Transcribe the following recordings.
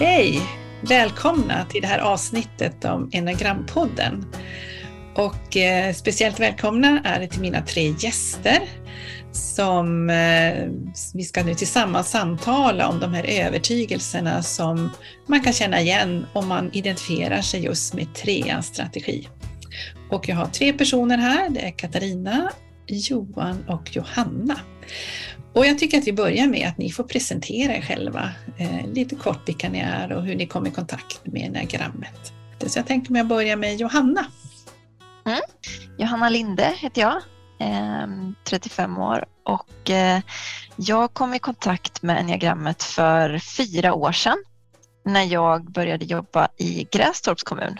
Hej! Välkomna till det här avsnittet om Enagrampodden. Och eh, speciellt välkomna är det till mina tre gäster som eh, vi ska nu tillsammans samtala om de här övertygelserna som man kan känna igen om man identifierar sig just med treans strategi. Och jag har tre personer här, det är Katarina, Johan och Johanna. Och jag tycker att vi börjar med att ni får presentera er själva eh, lite kort vilka ni är och hur ni kom i kontakt med enneagrammet. Så jag tänker mig att börja med Johanna. Mm. Johanna Linde heter jag, eh, 35 år och eh, jag kom i kontakt med enneagrammet för fyra år sedan när jag började jobba i Grästorps kommun.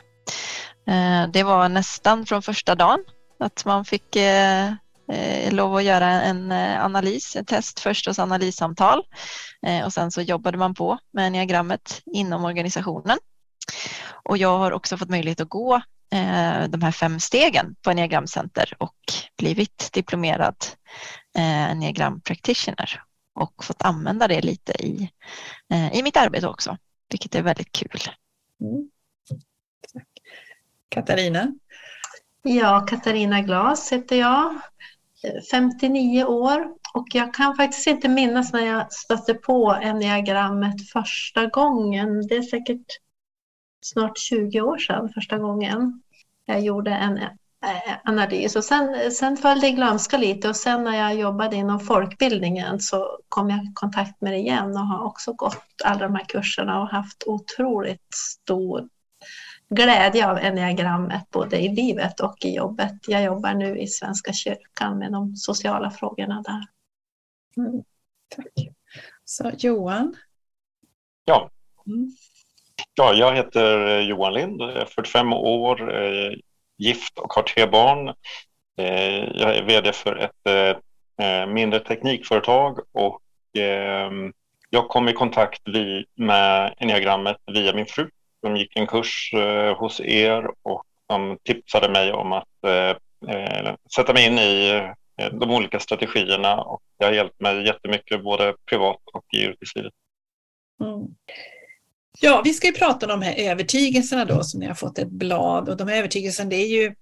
Eh, det var nästan från första dagen att man fick eh, eh, lov att göra en eh, analys, en test först hos analyssamtal eh, och sen så jobbade man på med diagrammet inom organisationen. Och jag har också fått möjlighet att gå eh, de här fem stegen på Enneagramcenter och blivit diplomerad eh, Enneagram practitioner och fått använda det lite i, eh, i mitt arbete också, vilket är väldigt kul. Mm. Katarina? Ja, Katarina Glas heter jag. 59 år och jag kan faktiskt inte minnas när jag stötte på enneagrammet första gången. Det är säkert snart 20 år sedan första gången jag gjorde en eh, analys. Och sen, sen föll det i glömska lite och sen när jag jobbade inom folkbildningen så kom jag i kontakt med det igen och har också gått alla de här kurserna och haft otroligt stor glädje av enneagrammet både i livet och i jobbet. Jag jobbar nu i Svenska kyrkan med de sociala frågorna där. Mm, tack. Så Johan? Ja. Mm. ja, jag heter Johan Lind, är 45 år, gift och har tre barn. Eh, jag är vd för ett eh, mindre teknikföretag och ehm, jag kom i kontakt med enneagrammet via min fru de gick en kurs eh, hos er och de tipsade mig om att eh, eh sätta mig in i eh, de olika strategierna och det har hjälpt mig jättemycket både privat och i yrkeslivet. Mm. Ja, vi ska ju prata om de här övertygelserna då som ni har fått ett blad och de här övertygelserna det är ju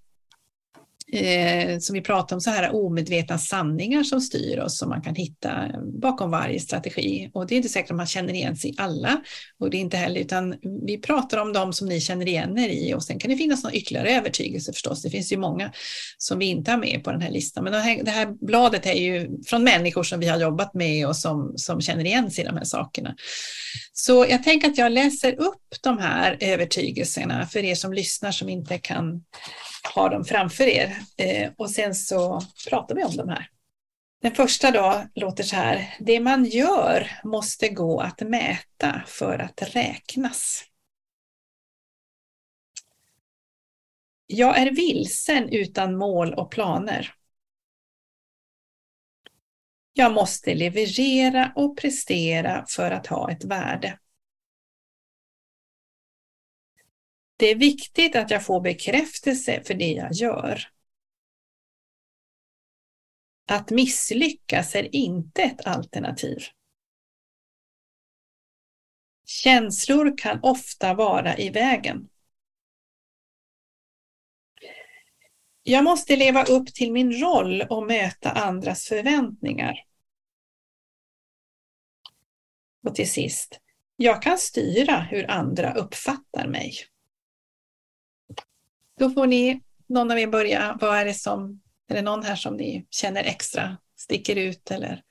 eh, som vi pratar om, så här omedvetna sanningar som styr oss som man kan hitta bakom varje strategi. Och det är inte säkert att man känner igen sig i alla och det är inte heller, utan vi pratar om de som ni känner igen er i och sen kan det finnas någon ytterligare övertygelse förstås. Det finns ju många som vi inte har med på den här listan, men det här, det här bladet är ju från människor som vi har jobbat med och som, som känner igen sig i de här sakerna. Så jag tänker att jag läser upp de här övertygelserna för er som lyssnar som inte kan ha dem framför er. Eh, och sen så pratar vi om de här. Den första då låter så här. Det man gör måste gå att mäta för att räknas. Jag är vilsen utan mål och planer. Jag måste leverera och prestera för att ha ett värde. Det är viktigt att jag får bekräftelse för det jag gör. Att misslyckas är inte ett alternativ. Känslor kan ofta vara i vägen. Jag måste leva upp till min roll och möta andras förväntningar. Och till sist, jag kan styra hur andra uppfattar mig. Då får ni, någon av er börja. Vad är det som, är det någon här som ni känner extra sticker ut eller?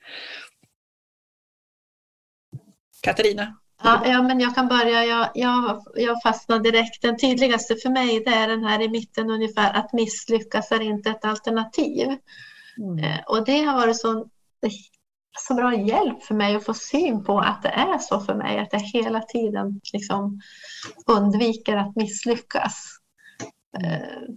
Katarina? Ja, ja, men jag kan börja. Jag, jag, jag fastnar direkt. Den tydligaste för mig det är den här i mitten ungefär, att misslyckas är inte ett alternativ. Mm. Eh, och det har varit så, så bra hjälp för mig att få syn på att det är så för mig, att jag hela tiden liksom undviker att misslyckas. Eh,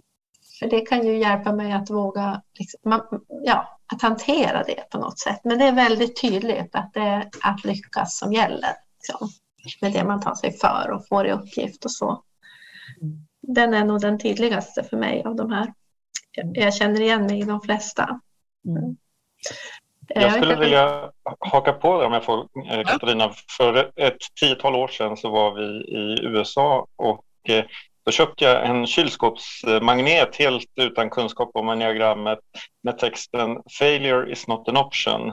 för det kan ju hjälpa mig att våga liksom, ja, att hantera det på något sätt. Men det är väldigt tydligt att det är att lyckas som gäller. Liksom, med det man tar sig för och får i uppgift och så. Den är nog den tydligaste för mig av de här. Jag känner igen mig i de flesta. Mm. Jag skulle vilja haka på det om jag får, Katarina. För ett tiotal år sedan så var vi i USA och då köpte jag en kylskåpsmagnet helt utan kunskap om enneagrammet med texten “Failure is not an option”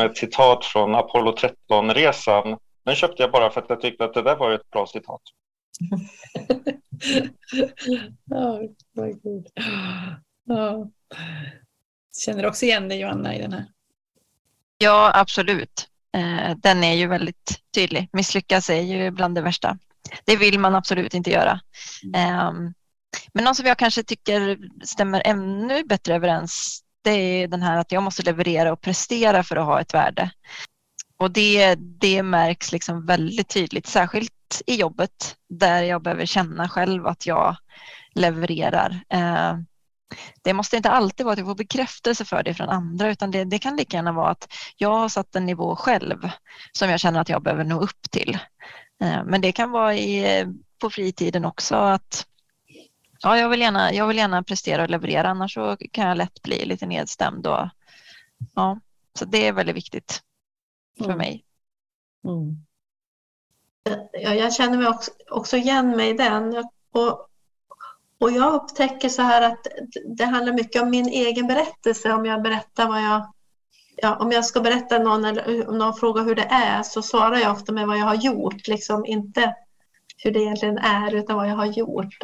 ett citat från Apollo 13-resan. Den köpte jag bara för att jag tyckte att det där var ett bra citat. oh, oh. Känner du också igen dig Johanna i den här? Ja, absolut. Eh, den är ju väldigt tydlig. Misslyckas är ju bland det värsta. Det vill man absolut inte göra. Mm. Men någon som jag kanske tycker stämmer ännu bättre överens det är den här att jag måste leverera och prestera för att ha ett värde. Och det, det märks liksom väldigt tydligt, särskilt i jobbet där jag behöver känna själv att jag levererar. Eh, det måste inte alltid vara att jag får bekräftelse för det från andra utan det, det, kan lika gärna vara att jag har satt en nivå själv som jag känner att jag behöver nå upp till. Eh, men det kan vara i, på fritiden också att ja, jag, vill gärna, jag vill gärna prestera och leverera annars så kan jag lätt bli lite nedstämd. Och, ja, så det är väldigt viktigt för mm. mig. Mm. Ja, jag känner mig också, också igen mig i den. Och, och jag upptäcker så här att det handlar mycket om min egen berättelse. Om jag berättar vad jag ja, om jag ska berätta någon eller om någon frågar hur det är så svarar jag ofta med vad jag har gjort, liksom inte hur det egentligen är utan vad jag har gjort.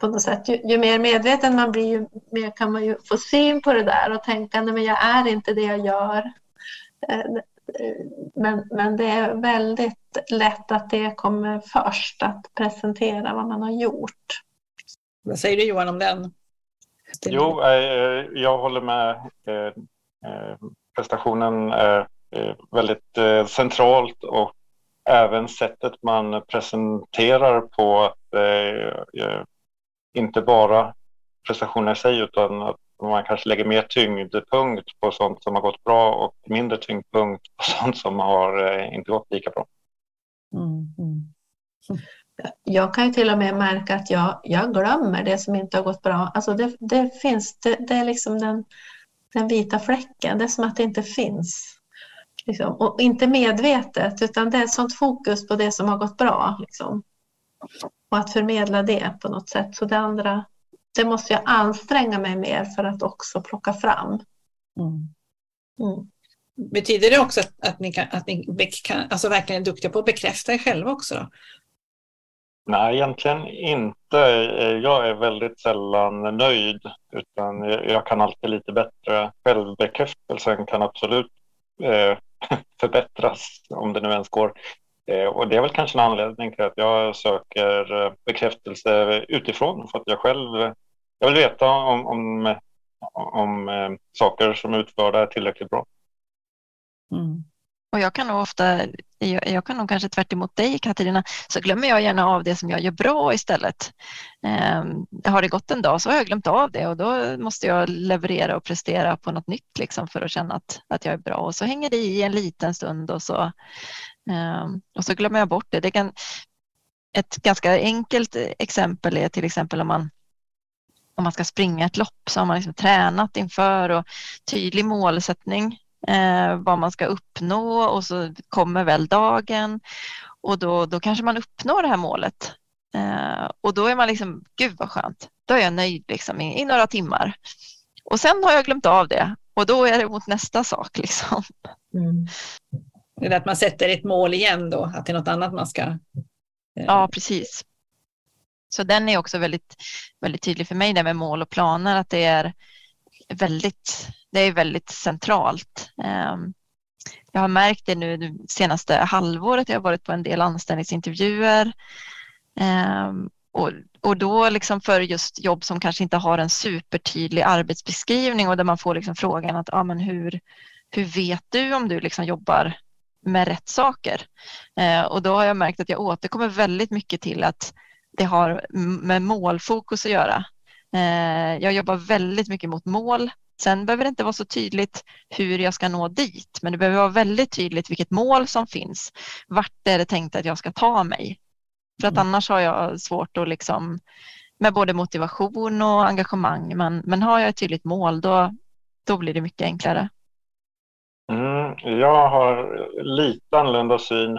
På något sätt. Ju, ju mer medveten man blir, ju mer kan man ju få syn på det där och tänka, nej men jag är inte det jag gör. Eh, men, men det är väldigt lätt att det kommer först, att presentera vad man har gjort. Vad säger du Johan om den? Jo, eh, jag håller med. Eh, prestationen är väldigt centralt och även sättet man presenterar på att inte bara prestationen i sig utan att man kanske lägger mer tyngdpunkt på sånt som har gått bra och mindre tyngdpunkt på sånt som har inte gått lika bra. Mm, mm. Jag kan ju till och med märka att jag, jag glömmer det som inte har gått bra. Alltså det, det finns, det, det, är liksom den, den vita fläcken, det är som att det inte finns. Liksom. Och inte medvetet, utan det är ett sånt fokus på det som har gått bra. Liksom. Och att förmedla det på något sätt. Så det andra, det måste jag anstränga mig mer för att också plocka fram. Mm. Mm. Betyder det också att, att ni, kan, att ni kan, alltså verkligen är duktiga på att bekräfta er själva också? Då? Nej, egentligen inte. Jag är väldigt sällan nöjd utan jag kan alltid lite bättre. Självbekräftelsen kan absolut eh, förbättras om det nu ens går. Eh, och det är väl kanske en anledning till att jag söker eh, bekräftelse utifrån för att jag själv jag vill veta om, om, om eh, saker som är utförda är tillräckligt bra. Mm. Och jag kan nog ofta, jag kan nog kanske tvärt emot dig Katarina, så glömmer jag gärna av det som jag gör bra istället. Eh, har det gått en dag så har jag glömt av det och då måste jag leverera och prestera på något nytt liksom för att känna att, att jag är bra och så hänger det i en liten stund och så, eh, och så glömmer jag bort det. det kan, ett ganska enkelt exempel är till exempel om man om man ska springa ett lopp så har man liksom tränat inför och tydlig målsättning eh, vad man ska uppnå och så kommer väl dagen och då, då kanske man uppnår det här målet. Eh, och då är man liksom, gud vad skönt, då är jag nöjd liksom i, i, några timmar. Och sen har jag glömt av det och då är det mot nästa sak. Liksom. Mm. Det är att man sätter ett mål igen då, att det är något annat man ska... Eh... Ja, precis. Så den är också väldigt, väldigt tydlig för mig, det med mål och planer, att det är väldigt det är väldigt centralt. Ehm, jag har märkt det nu det senaste halvåret. Jag har varit på en del anställningsintervjuer ehm, och, och då liksom för just jobb som kanske inte har en supertydlig arbetsbeskrivning och där man får liksom frågan att ah, men hur, hur vet du om du liksom jobbar med rätt saker? Ehm, och då har jag märkt att jag återkommer väldigt mycket till att det har med målfokus att göra. Jag jobbar väldigt mycket mot mål Sen behöver det inte vara så tydligt hur jag ska nå dit, men det behöver vara väldigt tydligt vilket mål som finns. Vart är det tänkt att jag ska ta mig? För att mm. annars har jag svårt att liksom med både motivation och engagemang. Men, men har jag ett tydligt mål då, då blir det mycket enklare. Mm, jag har lite annorlunda syn.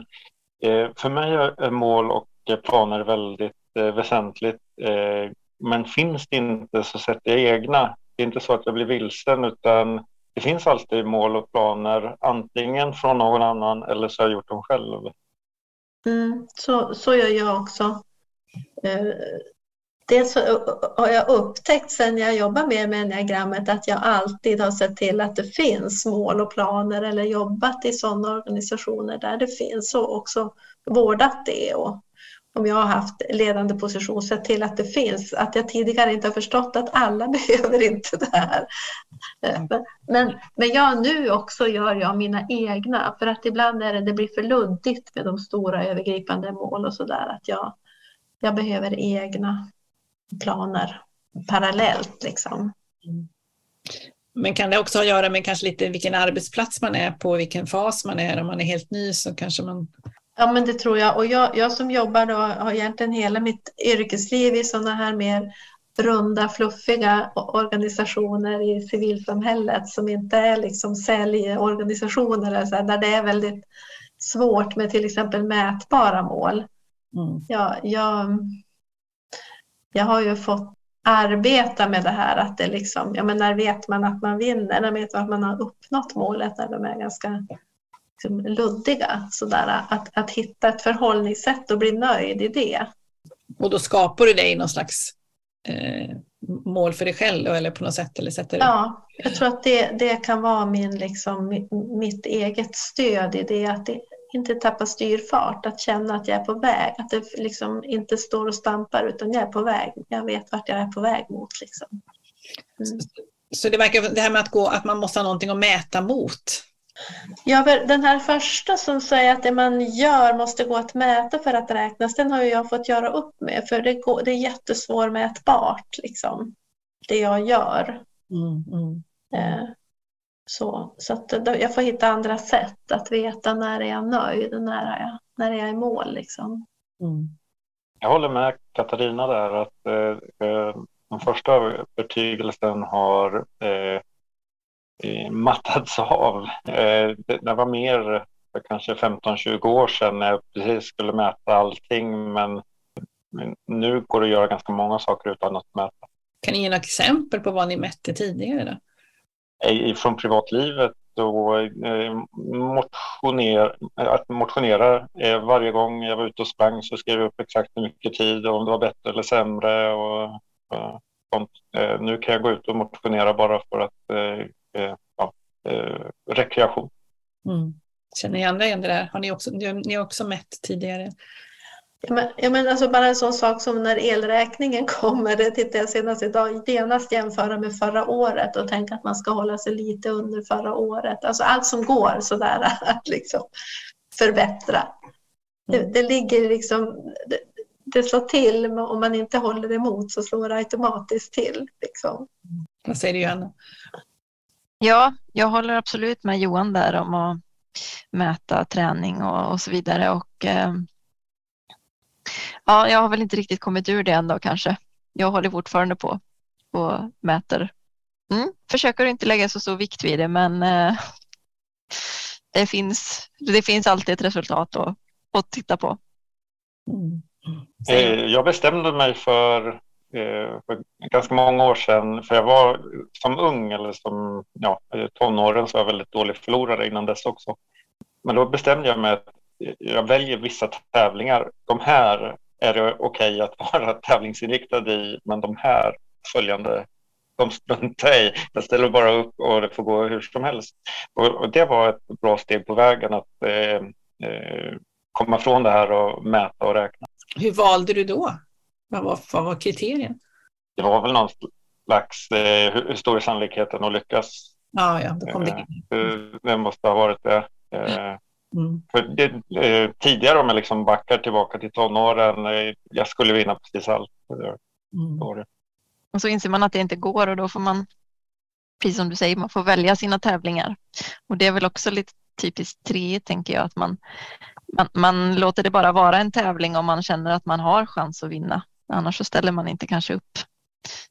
Eh, för mig är mål och planer väldigt eh, väsentligt. Eh, men finns det inte så sätter jag egna. Det är inte så att jag blir vilsen utan det finns alltid mål och planer antingen från någon annan eller så har jag gjort dem själv. Mm, så, så gör jag också. Eh, dels det så har jag upptäckt sen jag jobbar mer med enneagrammet att jag alltid har sett till att det finns mål och planer eller jobbat i sådana organisationer där det finns och också vårdat det och om jag har haft ledande position sett till att det finns, att jag tidigare inte har förstått att alla behöver inte det här. Men, men jag nu också gör jag mina egna för att ibland är det, det blir för luddigt med de stora övergripande mål och sådär att jag, jag behöver egna planer parallellt liksom. Men kan det också ha att göra med kanske lite vilken arbetsplats man är på, vilken fas man är. Om man är helt ny så kanske man... Ja, men det tror jag. Och jag, jag som jobbar då har egentligen hela mitt yrkesliv i sådana här mer runda, fluffiga organisationer i civilsamhället som inte är liksom säljorganisationer så här, där det är väldigt svårt med till exempel mätbara mål. Mm. Ja, jag, jag har ju fått arbeta med det här att det liksom, ja men när vet man att man vinner, när vet man att man har uppnått målet när de är ganska liksom, luddiga. Sådär, att, att hitta ett förhållningssätt och bli nöjd i det. Och då skapar du dig någon slags eh, mål för dig själv eller på något sätt? Eller sätter Ja, jag tror att det, det kan vara min, liksom, mitt, eget stöd i det. Att det, inte tappa styrfart, att känna att jag är på väg, att det liksom inte står och stampar utan jag är på väg. Jag vet vart jag är på väg mot. Liksom. Mm. Så det verkar, det här med att, gå, att man måste ha någonting att mäta mot? Ja, den här första som säger att det man gör måste gå att mäta för att räknas, den har jag fått göra upp med, för det, går, det är jättesvårmätbart, liksom, det jag gör. Mm, mm. Eh, så, så att jag får hitta andra sätt att veta när är jag nöjd och när är jag, när är jag i mål. Liksom. Mm. Jag håller med Katarina där att eh, eh den första övertygelsen har eh, eh mattats av. Eh, det, var mer för kanske 15-20 år sedan när jag precis skulle mäta allting men nu går det att göra ganska många saker utan att mäta. Kan ni ge några exempel på vad ni mätte tidigare? Då? från privatlivet och eh, motioner, att motionera. Eh, varje gång jag var ute och sprang så skrev jag upp exakt hur mycket tid och om det var bättre eller sämre. Och, sånt. Eh, nu kan jag gå ut och motionera bara för att ja, rekreation. Mm. Känner ni andra igen det där? Har ni också, ni har också mätt tidigare? Men, ja, men alltså bara en sån sak som när elräkningen kommer, det tittade jag senast idag, genast jämföra med förra året och tänka att man ska hålla sig lite under förra året. Alltså allt som går sådär att liksom förbättra. Det, mm. det ligger liksom, det, det slår till, om man inte håller emot så slår det automatiskt till. Liksom. Vad säger du Johanna? Ja, jag håller absolut med Johan där om att mäta träning och, och så vidare. Och, eh, Ja, jag har väl inte riktigt kommit ur det ändå kanske. Jag håller fortfarande på och mäter. Mm, försöker inte lägga så stor vikt vid det, men eh, det, finns, det finns alltid ett resultat att, att titta på. Mm. Eh, jag bestämde mig för, Eh, för ganska många år sedan, för jag var som ung eller som ja, tonåren så var jag väldigt dålig förlorare innan dess också. Men då bestämde jag mig att jag väljer vissa tävlingar. De här är det okej okay att vara tävlingsinriktad i, men de här följande de struntar jag i. Jag ställer bara upp och det får gå hur som helst. Och, och det var ett bra steg på vägen att eh, eh, komma från det här och mäta och räkna. Hur valde du då? Vad var, vad var kriterien? Det var väl någon slags, eh, hur stor är sannolikheten att lyckas? Ja, ja, då kom det. Eh, det måste ha varit det. Eh, Mm. För det, eh, tidigare om jag liksom backar tillbaka till tonåren, eh, jag skulle vinna precis allt. Mm. Och så inser man att det inte går och då får man, precis som du säger, man får välja sina tävlingar. Och det är väl också lite typiskt tre, tänker jag, att man, man, man låter det bara vara en tävling om man känner att man har chans att vinna. Annars så ställer man inte kanske upp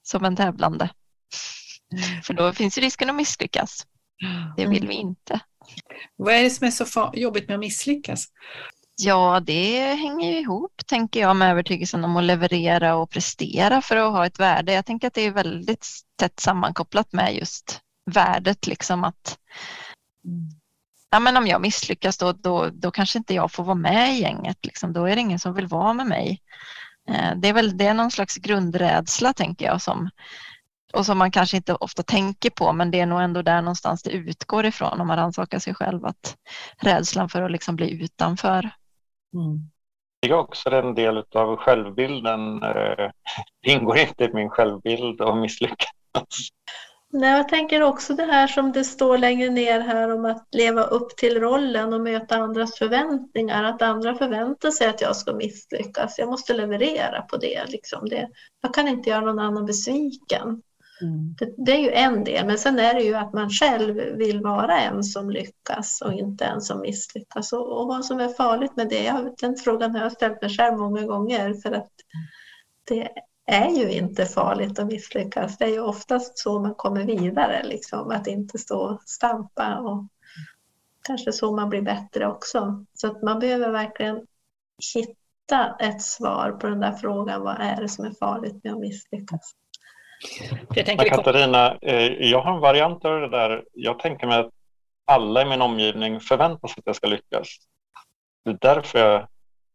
som en tävlande. För då finns ju risken att misslyckas. Det vill vi inte. Vad är det som är så jobbigt med att misslyckas? Ja, det hänger ju ihop, tänker jag, med övertygelsen om att leverera och prestera för att ha ett värde. Jag tänker att det är väldigt tätt sammankopplat med just värdet, liksom att ja, men om jag misslyckas då, då, då kanske inte jag får vara med i gänget. Liksom. Då är det ingen som vill vara med mig. Eh, det är väl det är någon slags grundrädsla, tänker jag, som, och som man kanske inte ofta tänker på, men det är nog ändå där någonstans det utgår ifrån om man rannsakar sig själv, att rädslan för att liksom bli utanför. Mm. Det är också en del av självbilden. Det eh, ingår inte i min självbild att misslyckas. Nej, jag tänker också det här som det står längre ner här om att leva upp till rollen och möta andras förväntningar. Att andra förväntar sig att jag ska misslyckas. Jag måste leverera på det. Liksom. det jag kan inte göra någon annan besviken. Mm. Det, det, är ju en del, men sen är det ju att man själv vill vara en som lyckas och inte en som misslyckas. Och, och vad som är farligt med det, jag, den frågan har jag ställt mig själv många gånger för att det är ju inte farligt att misslyckas. Det är ju oftast så man kommer vidare, liksom, att inte stå och stampa och kanske så man blir bättre också. Så att man behöver verkligen hitta ett svar på den där frågan, vad är det som är farligt med att misslyckas? Jag Men Katarina, eh, jag har en variant av det där. Jag tänker mig att alla i min omgivning förväntar sig att jag ska lyckas. Det är därför jag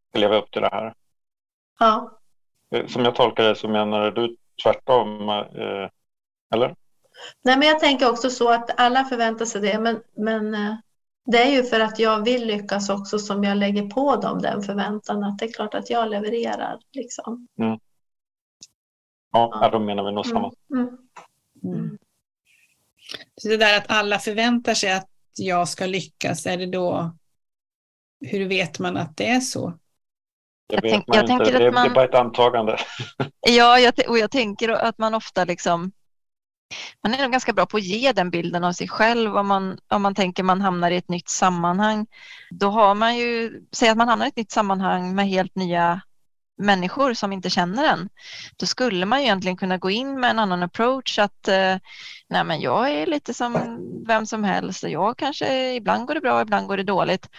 ska leva upp till det här. Ja. Eh, som jag tolkar det så menar du tvärtom, eh, eller? Nej, men jag tänker också så att alla förväntar sig det, men, men det är ju för att jag vill lyckas också som jag lägger på dem den förväntan att det är klart att jag levererar. Liksom. Mm. Ja, ja. då menar vi nog mm, samma. Mm. Mm. Så det där att alla förväntar sig att jag ska lyckas, är det då, hur vet man att det är så? Jag, tänk, man inte, det, man, det är bara ett antagande. Ja, jag, och jag tänker att man ofta liksom man är nog ganska bra på att ge den bilden av sig själv om man, om man tänker man hamnar i ett nytt sammanhang. Då har man ju, säg att man hamnar i ett nytt sammanhang med helt nya människor som inte känner en, då skulle man ju egentligen kunna gå in med en annan approach att eh, nej men jag är lite som vem som helst och jag kanske ibland går det bra, ibland går det dåligt.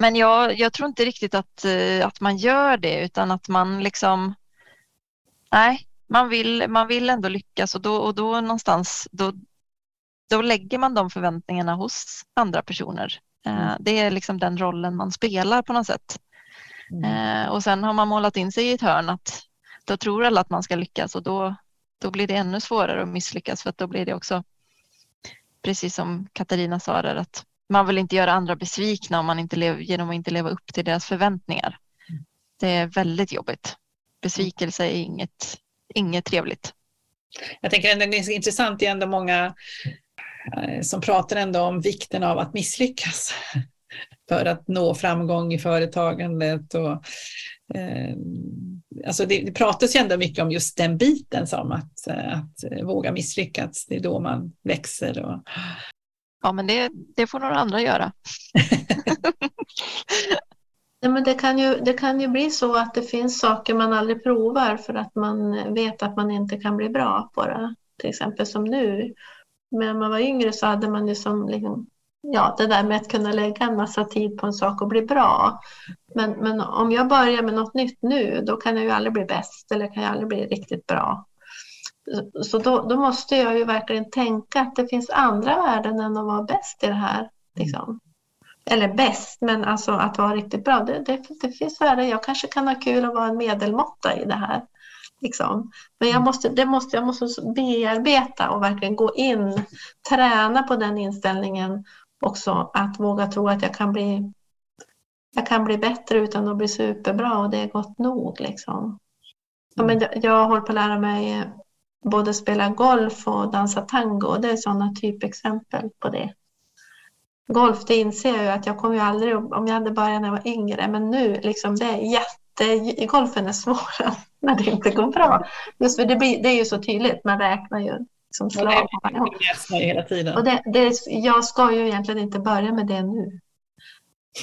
Men jag, jag tror inte riktigt att, eh, att man gör det utan att man liksom nej, man vill, man vill ändå lyckas och då, och då någonstans då, då lägger man de förväntningarna hos andra personer. Eh, mm. Det är liksom den rollen man spelar på något sätt. Mm. Eh, och sen har man målat in sig i ett hörn att då tror alla att man ska lyckas och då, då blir det ännu svårare att misslyckas för att då blir det också precis som Katarina sa där att man vill inte göra andra besvikna om man inte lev, genom att inte leva upp till deras förväntningar. Det är väldigt jobbigt. Besvikelse är inget, inget trevligt. Jag tänker att det är intressant, det är ändå många eh, som pratar ändå om vikten av att misslyckas för att nå framgång i företagandet. Och, eh, alltså det, det pratas ju ändå mycket om just den biten som att, eh, att våga misslyckas. Det är då man växer. Och... Ja, men det, det får några andra göra. Nej, men det, kan ju, det kan ju bli så att det finns saker man aldrig provar för att man vet att man inte kan bli bra på det. Till exempel som nu. Men när man var yngre så hade man ju som liksom ja, det där med att kunna lägga en massa tid på en sak och bli bra. Men, men om jag börjar med något nytt nu, då kan jag ju aldrig bli bäst eller kan jag aldrig bli riktigt bra. Så då, då måste jag ju verkligen tänka att det finns andra värden än att vara bäst i det här. Liksom. Eller bäst, men alltså att vara riktigt bra. Det, det, det finns värden. Jag kanske kan ha kul att vara en medelmåtta i det här. Liksom. Men jag måste, det måste, jag måste bearbeta och verkligen gå in, träna på den inställningen också att våga tro att jag kan bli, jag kan bli bättre utan att bli superbra och det är gott nog. Liksom. Ja, men jag håller på att lära mig både spela golf och dansa tango. Det är sådana typexempel på det. Golf, det inser jag ju att jag kommer ju aldrig, om jag hade börjat när jag var yngre, men nu liksom det är jätte, golfen är svårare när det inte går bra. Just för det, blir, det är ju så tydligt, man räknar ju som slag. Hela tiden. Och det, det, jag ska ju egentligen inte börja med det nu.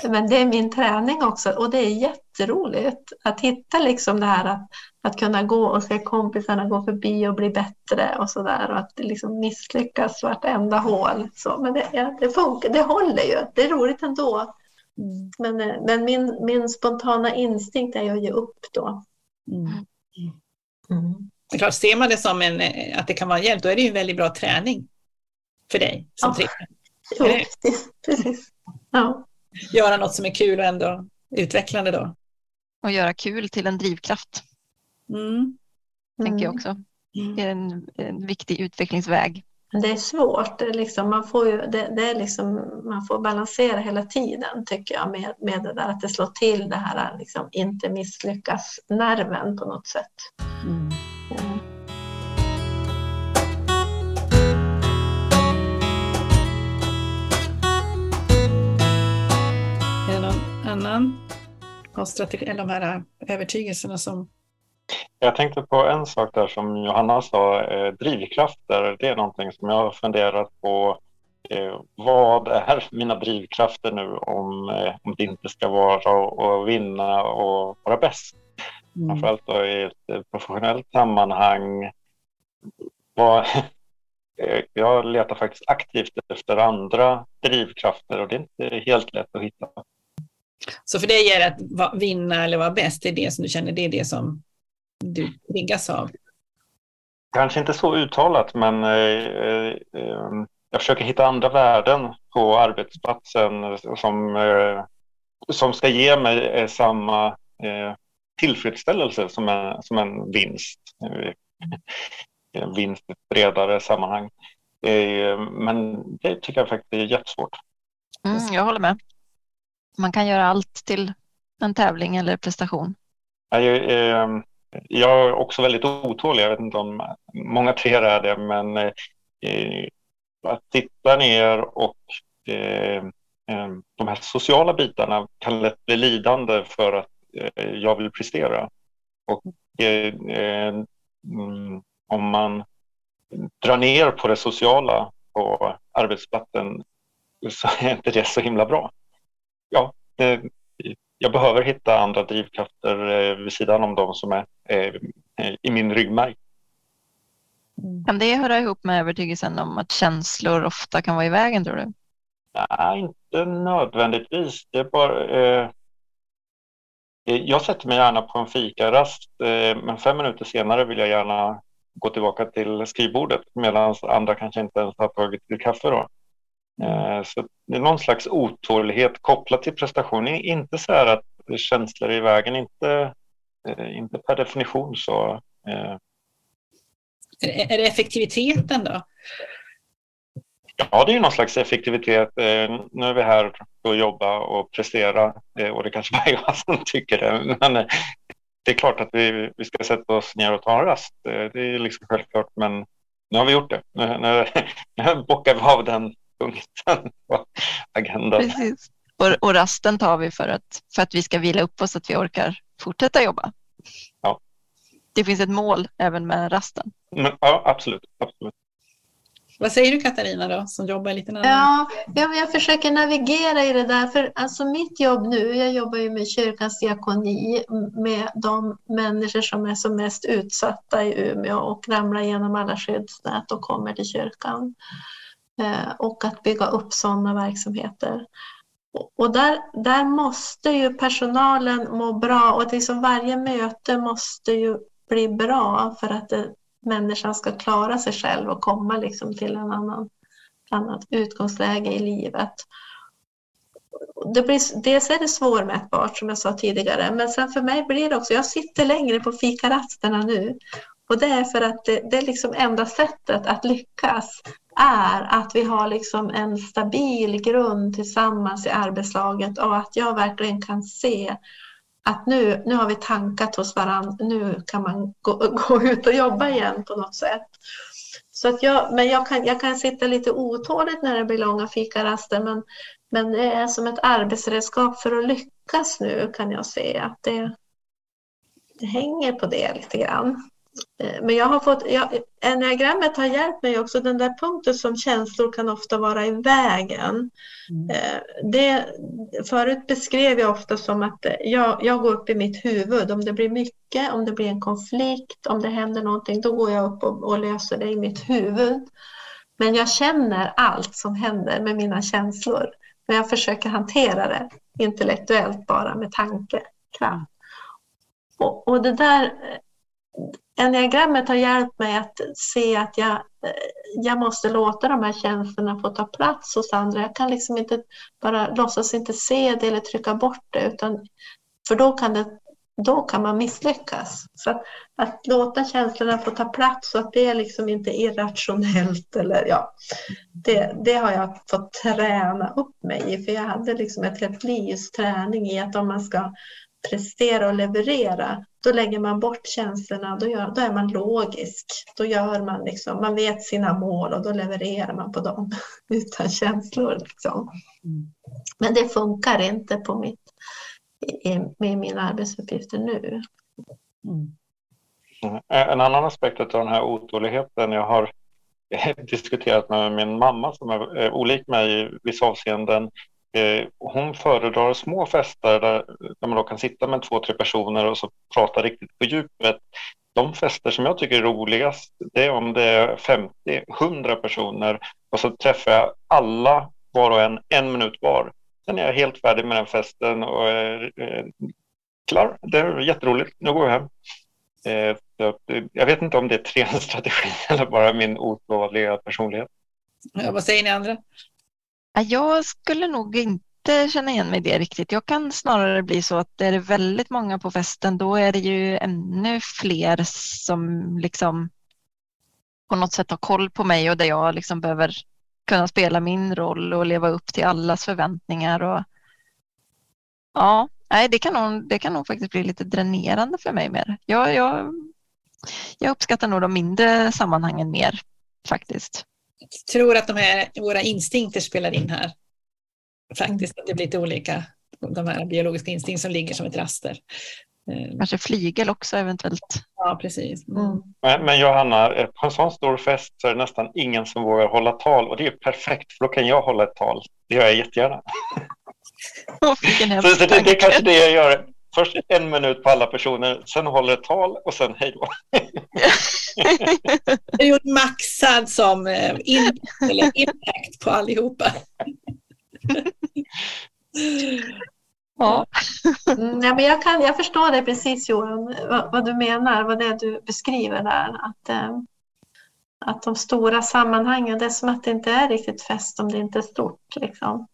Men det är min träning också och det är jätteroligt att hitta liksom det här att, att kunna gå och se kompisarna gå förbi och bli bättre och sådär och att liksom misslyckas vartenda hål. Så, men det, ja, det funkar, det håller ju. Det är roligt ändå. Mm. Men, eh, men min, min spontana instinkt är att ge upp då. Mm. Mm. Klart, ser man det som en, eh, att det kan vara hjälp, då är det ju en väldigt bra träning för dig som ja. Jo, precis. precis. Ja. Göra något som är kul och ändå utvecklande då. Och göra kul till en drivkraft. Mm. Tänker jag mm. också. Mm. Det är en, en viktig utvecklingsväg. Det är svårt. Det är liksom, man, får ju, det, det, är liksom, man får balansera hela tiden tycker jag med, med det där att det slår till det här liksom, inte misslyckas-nerven på något sätt. Mm. Mm. Är det någon annan av strategi, eller de här övertygelserna som jag tänkte på en sak där som Johanna sa, eh, drivkrafter. Det är någonting som jag har funderat på. Eh, vad är mina drivkrafter nu om, eh, om det inte ska vara att vinna och vara bäst? Mm. Framförallt då i ett professionellt sammanhang. Vad, eh, jag letar faktiskt aktivt efter andra drivkrafter och det är inte helt lätt att hitta. Så för dig är det att vinna eller vara bäst, det är det som du känner, det är det som du triggas av? Kanske inte så uttalat, men eh, eh, jag försöker hitta andra värden på arbetsplatsen som, eh, som ska ge mig eh, samma eh, tillfredsställelse som en, som en vinst. Eh, en vinst i ett bredare sammanhang. men det tycker jag faktiskt är jättesvårt. Mm, jag håller med. Man kan göra allt till en tävling eller prestation. Jag, jag är också väldigt otålig. Jag vet inte om många fler är det, men eh, att titta ner och eh, eh, de här sociala bitarna kan lätt bli lidande för att eh, jag vill prestera. Och eh, eh mm, om man drar ner på det sociala på arbetsplatsen så är inte det så himla bra. Ja, jag behöver hitta andra drivkrafter eh, vid sidan om de som är eh, i min ryggmärg. Kan det höra ihop med övertygelsen om att känslor ofta kan vara i vägen tror du? Nej, inte nödvändigtvis. Det är bara, eh, jag sätter mig gärna på en fikarast eh, men fem minuter senare vill jag gärna gå tillbaka till skrivbordet medan andra kanske inte ens har tagit till kaffe. Då. Eh, så det är någon slags otålighet kopplat till prestation. Inte så här att känslor är i vägen, inte, eh, inte per definition så. Eh. Är det effektiviteten då? Ja, det är någon slags effektivitet. Nu är vi här för att jobba och prestera och det kanske bara jag som tycker det. Men det är klart att vi, vi ska sätta oss ner och ta en rast. Det är liksom självklart, men nu har vi gjort det. Nu, nu, nu bockar vi av den punkten på agendan. Precis. Och, och, rasten tar vi för att, för att vi ska vila upp oss så att vi orkar fortsätta jobba. Ja. Det finns ett mål även med rasten. Men, ja, absolut. absolut. Vad säger du Katarina då, som jobbar lite annan? Ja, jag försöker navigera i det där, för alltså mitt jobb nu, jag jobbar ju med kyrkans diakoni, med de människor som är som mest utsatta i Umeå och ramlar igenom alla skyddsnät och kommer till kyrkan. Eh, och att bygga upp sådana verksamheter. Och där, där måste ju personalen må bra och liksom varje möte måste ju bli bra för att det, människan ska klara sig själv och komma liksom till en annan, annat utgångsläge i livet. Det blir, dels är det svårmätbart som jag sa tidigare, men sen för mig blir det också, jag sitter längre på fikarasterna nu och det är för att det, det är liksom enda sättet att lyckas är att vi har liksom en stabil grund tillsammans i arbetslaget och att jag verkligen kan se att nu, nu har vi tankat hos varandra, nu kan man gå, gå ut och jobba igen på något sätt. Så att jag, men jag kan, jag kan sitta lite otåligt när det blir långa fikaraster men, men det är som ett arbetsredskap för att lyckas nu kan jag se att det, det hänger på det lite grann. Eh, men jag har fått, jag, enneagrammet har hjälpt mig också, den där punkten som känslor kan ofta vara i vägen. Mm. Eh, det, förut beskrev jag ofta som att jag, jag går upp i mitt huvud, om det blir mycket, om det blir en konflikt, om det händer någonting, då går jag upp och, och löser det i mitt huvud. Men jag känner allt som händer med mina känslor. Men jag försöker hantera det intellektuellt bara med tankekraft. Och, och det där Enneagrammet har hjälpt mig att se att jag, eh, jag måste låta de här känslorna få ta plats hos andra. Jag kan liksom inte bara låtsas inte se det eller trycka bort det, utan, för då kan, det, då kan man misslyckas. Så att, att låta känslorna få ta plats så att det är liksom inte irrationellt. Eller, ja, det, det har jag fått träna upp mig i, för jag hade liksom ett helt livs träning i att om man ska prestera och leverera, då lägger man bort känslorna, då, gör, då är man logisk. Då gör man liksom, man vet sina mål och då levererar man på dem utan känslor. Liksom. Men det funkar inte på mitt, med mina arbetsuppgifter nu. Mm. En annan aspekt av den här otåligheten, jag har diskuterat med min mamma som är olik mig i vissa avseenden. Eh, hon föredrar små fester där, där man då kan sitta med två, tre personer och så prata riktigt på djupet. De fester som jag tycker är roligast, det är om det är 50, 100 personer och så träffar jag alla var och en, en minut var. Sen är jag helt färdig med den festen och är eh, klar. Det är jätteroligt. Nu går jag hem. Eh, eh jag vet inte om det är träningsstrategi eller bara min otåliga personlighet. Ja, vad säger ni andra? Jag skulle nog inte känna igen mig i det riktigt. Jag kan snarare bli så att är det väldigt många på festen då är det ju ännu fler som liksom på något sätt har koll på mig och där jag liksom behöver kunna spela min roll och leva upp till allas förväntningar. Och, ja, nej, det, kan nog, det kan nog faktiskt bli lite dränerande för mig mer. Jag, jag, jag uppskattar nog de mindre sammanhangen mer faktiskt tror att de här, våra instinkter spelar in här. Faktiskt, att det blir lite olika, de här biologiska instinkter som ligger som ett raster. Eh, Kanske flygel också eventuellt. Ja, precis. Mm. Men, men, Johanna, eh, på en sån stor fest så är det nästan ingen som vågar hålla tal och det är perfekt för då kan jag hålla ett tal. Det gör jag jättegärna. Oh, så, så det, det är kanske det jag gör. Först en minut på alla personer, sen håller ett tal och sen hej då. Du gjort maxad som eh, in, eller impact på allihopa. Ja. Ja, men jag, kan, jag förstår det precis Johan, vad, vad, du menar, vad det är du beskriver där. Att, eh, att de stora sammanhangen, det är som att det inte är riktigt fest om det inte är stort. Liksom.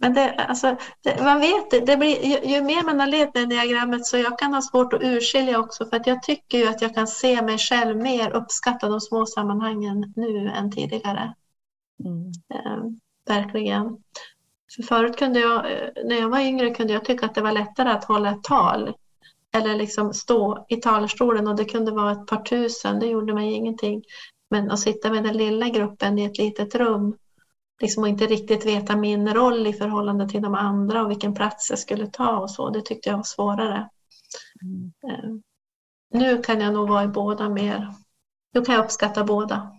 Men det, alltså, det, man vet det, det blir, ju, ju, mer man har levt med diagrammet så jag kan ha svårt att urskilja också för att jag tycker ju att jag kan se mig själv mer uppskatta de små sammanhangen nu än tidigare. Mm. Eh, verkligen. För förut kunde jag, eh, när jag var yngre kunde jag tycka att det var lättare att hålla ett tal eller liksom stå i talarstolen och det kunde vara ett par tusen, det gjorde mig ingenting. Men att sitta med den lilla gruppen i ett litet rum liksom att inte riktigt veta min roll i förhållande till de andra och vilken plats jag skulle ta och så. Det tyckte jag var svårare. Mm. Eh, nu kan jag nog vara i båda mer. Nu kan jag uppskatta båda.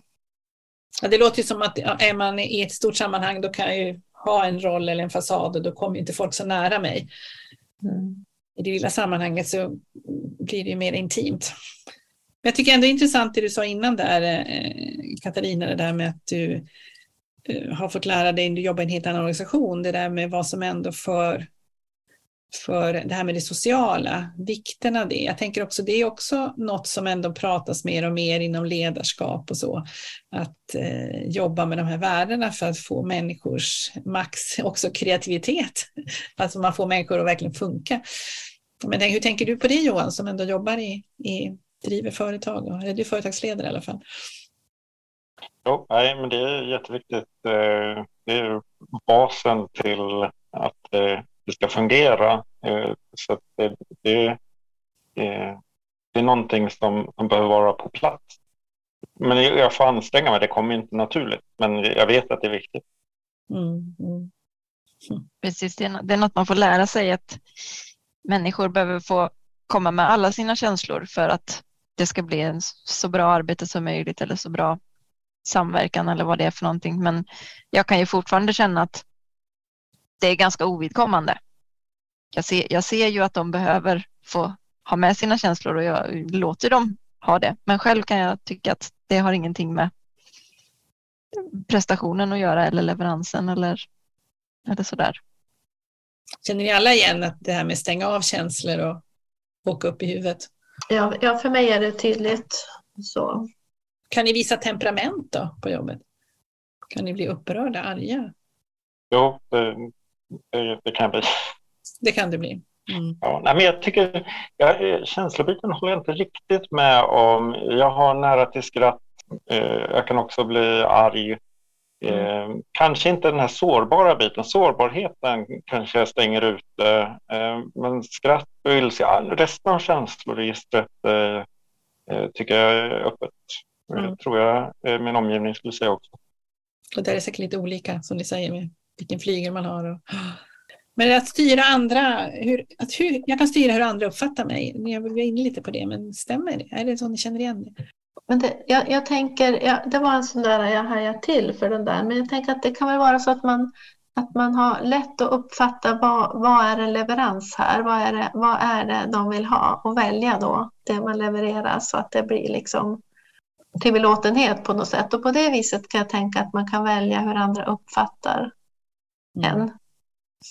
Ja, det låter ju som att är man i ett stort sammanhang då kan jag ju ha en roll eller en fasad och då kommer inte folk så nära mig. Mm. I det lilla sammanhanget så blir det ju mer intimt. Men jag tycker ändå det är intressant det du sa innan där, eh, Katarina, det där med att du Eh, har fått lära dig, när du jobbar i en helt annan organisation, det där med vad som ändå för, för det här med det sociala, vikten av det. Jag tänker också, det är också något som ändå pratas mer och mer inom ledarskap och så, att eh, jobba med de här värdena för att få människors max, också kreativitet, alltså man får människor att verkligen funka. Men hur tänker du på det Johan, som ändå jobbar i, i driver företag, eller du är företagsledare i alla fall? Jo, nej, men det är jätteviktigt. Eh, det är basen till att eh, det ska fungera. Eh, så det, det, det är någonting som, som behöver vara på plats. Men jag får anstränga mig, det kommer inte naturligt. Men jag vet att det är viktigt. Mm, mm. Precis, det är, det är något man får lära sig att människor behöver få komma med alla sina känslor för att det ska bli en så bra arbete som möjligt eller så bra samverkan eller vad det är för någonting. Men jag kan ju fortfarande känna att det är ganska ovidkommande. Jag ser, jag ser ju att de behöver få ha med sina känslor och jag låter dem ha det. Men själv kan jag tycka att det har ingenting med prestationen att göra eller leveransen eller, eller sådär. Känner ni alla igen att det här med stänga av känslor och åka upp i huvudet? Ja, ja, för mig är det tydligt så. Kan ni visa temperament då på jobbet? Kan ni bli upprörda, arga? Jo, det, det, det kan bli. Det kan det bli. Mm. Ja, nej, men jag tycker, jag, känslobiten håller jag inte riktigt med om. Jag har nära till skratt. Eh, jag kan också bli arg. Mm. Eh, kanske inte den här sårbara biten. Sårbarheten kanske jag stänger ute. Eh, men skratt och ilska, resten av känsloregistret tycker jag är öppet. Mm. tror jag eh, min omgivning skulle säga också. Och där är säkert lite olika som ni säger med vilken flygel man har. Och... Men att styra andra, hur, att hur, jag kan styra hur andra uppfattar mig. Jag var inne lite på det, men stämmer det? Är det så ni känner igen det? Men det, jag, jag tänker, ja, det var en sån där jag hajade till för den där, men jag tänker att det kan väl vara så att man, att man har lätt att uppfatta vad, vad är en leverans här, vad är, det, vad är det de vill ha och välja då det man levererar så att det blir liksom till belåtenhet på något sätt. Och på det viset kan jag tänka att man kan välja hur andra uppfattar mm. en.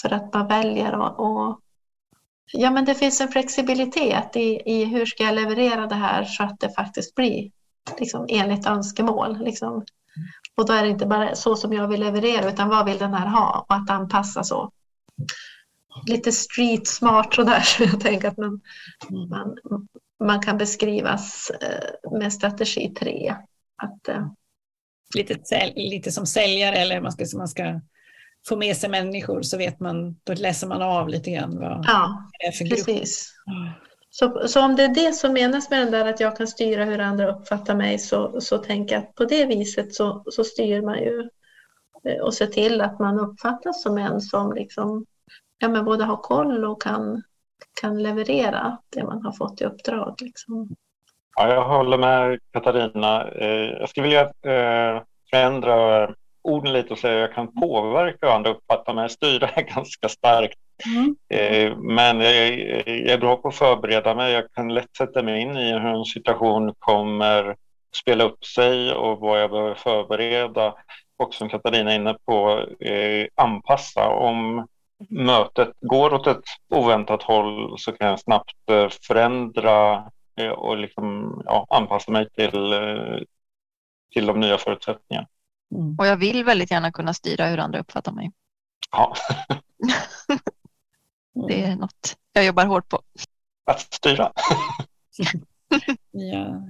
För att man väljer och, och, ja men det finns en flexibilitet i, i hur ska jag leverera det här så att det faktiskt blir liksom, enligt önskemål. Liksom. Och då är det inte bara så som jag vill leverera utan vad vill den här ha och att anpassa så. Lite street smart sådär så jag tänker att man, man, man kan beskrivas eh, med strategi 3. Att, eh, lite, lite som säljare eller man ska, man ska få med sig människor så vet man, då läser man av lite grann vad ja, det är för grupp. Precis. Så, så om det är det som menas med den där att jag kan styra hur andra uppfattar mig så, så tänker jag att på det viset så, så styr man ju eh, och ser till att man uppfattas som en som liksom, ja, men både har koll och kan, kan leverera det man har fått i uppdrag. Liksom. Ja, jag håller med Katarina. Eh, jag skulle vilja eh, förändra orden lite och säga att jag kan påverka andra uppfattar mig. Styra är ganska starkt. Mm. Eh, men jag, är bra på att förbereda mig. Jag kan lätt sätta mig in i hur en situation kommer spela upp sig och vad jag behöver förbereda. Och som Katarina är inne på, anpassa. Om mötet går åt ett oväntat håll så kan jag snabbt eh, förändra eh, och liksom, ja, anpassa mig till, eh, till de nya förutsättningarna. Mm. Och jag vill väldigt gärna kunna styra hur andra uppfattar mig. Ja. det är något jag jobbar hårt på. Att styra. ja.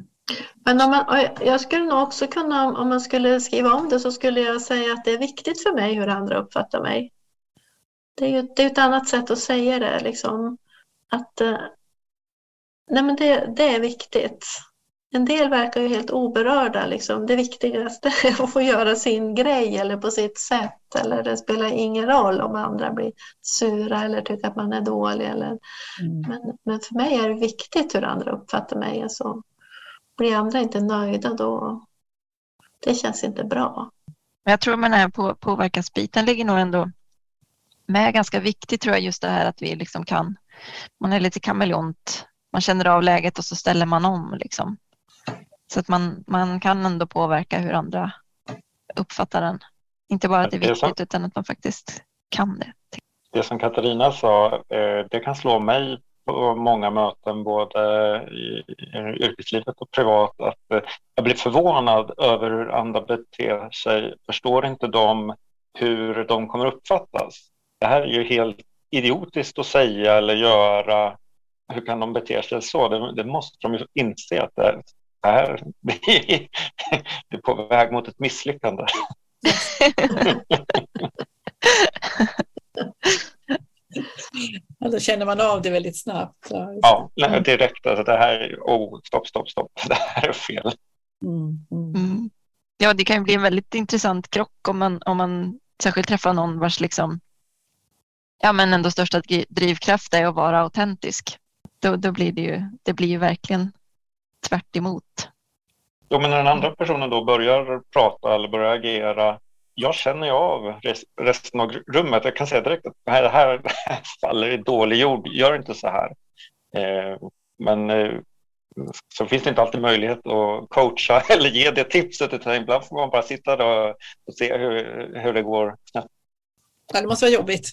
Men om man, jag skulle nog också kunna, om man skulle skriva om det så skulle jag säga att det är viktigt för mig hur andra uppfattar mig. Det är ju det är ett annat sätt att säga det. Liksom. Att, eh, nej men det, det är viktigt. En del verkar ju helt oberörda. Liksom. Det viktigaste är att få göra sin grej eller på sitt sätt. Eller det spelar ingen roll om andra blir sura eller tycker att man är dålig. Eller... Mm. Men, men, för mig är det viktigt hur andra uppfattar mig. Alltså, blir andra inte nöjda då det känns inte bra. Jag tror med den här på, påverkansbiten ligger nog ändå med ganska viktigt tror jag just det här att vi liksom kan, man är lite kameleont, man känner av läget och så ställer man om liksom. Så att man, man kan ändå påverka hur andra uppfattar den. Inte bara att det är viktigt det utan att man faktiskt kan det. Det som Katarina sa, eh, det kan slå mig på många möten både i yrkeslivet och privat att eh, jag blir förvånad över hur andra beter sig. Förstår inte de hur de kommer uppfattas? Det här är ju helt idiotiskt att säga eller göra. Hur kan de bete sig så? Det, det måste de ju inse att det är, det är på väg mot ett misslyckande. Då känner man av det väldigt snabbt. Ja, nej, direkt. Alltså det här, oh, stopp, stopp, stopp. Det här är fel. Mm, mm. Mm. Ja, det kan ju bli en väldigt intressant krock om man, om man särskilt träffar någon vars liksom, ja, men ändå största drivkraft är att vara autentisk. Då, då blir det ju, det blir ju verkligen tvärt emot. Jo, men när den andra personen då börjar prata eller börjar agera, jag känner ju av resten av rummet. Jag kan säga direkt att det här, det här faller i dålig jord, gör inte så här. Eh, men eh, så finns det inte alltid möjlighet att coacha eller ge det tipset utan ibland får man bara sitta och, och se hur, hur det går Ja, det måste vara jobbigt.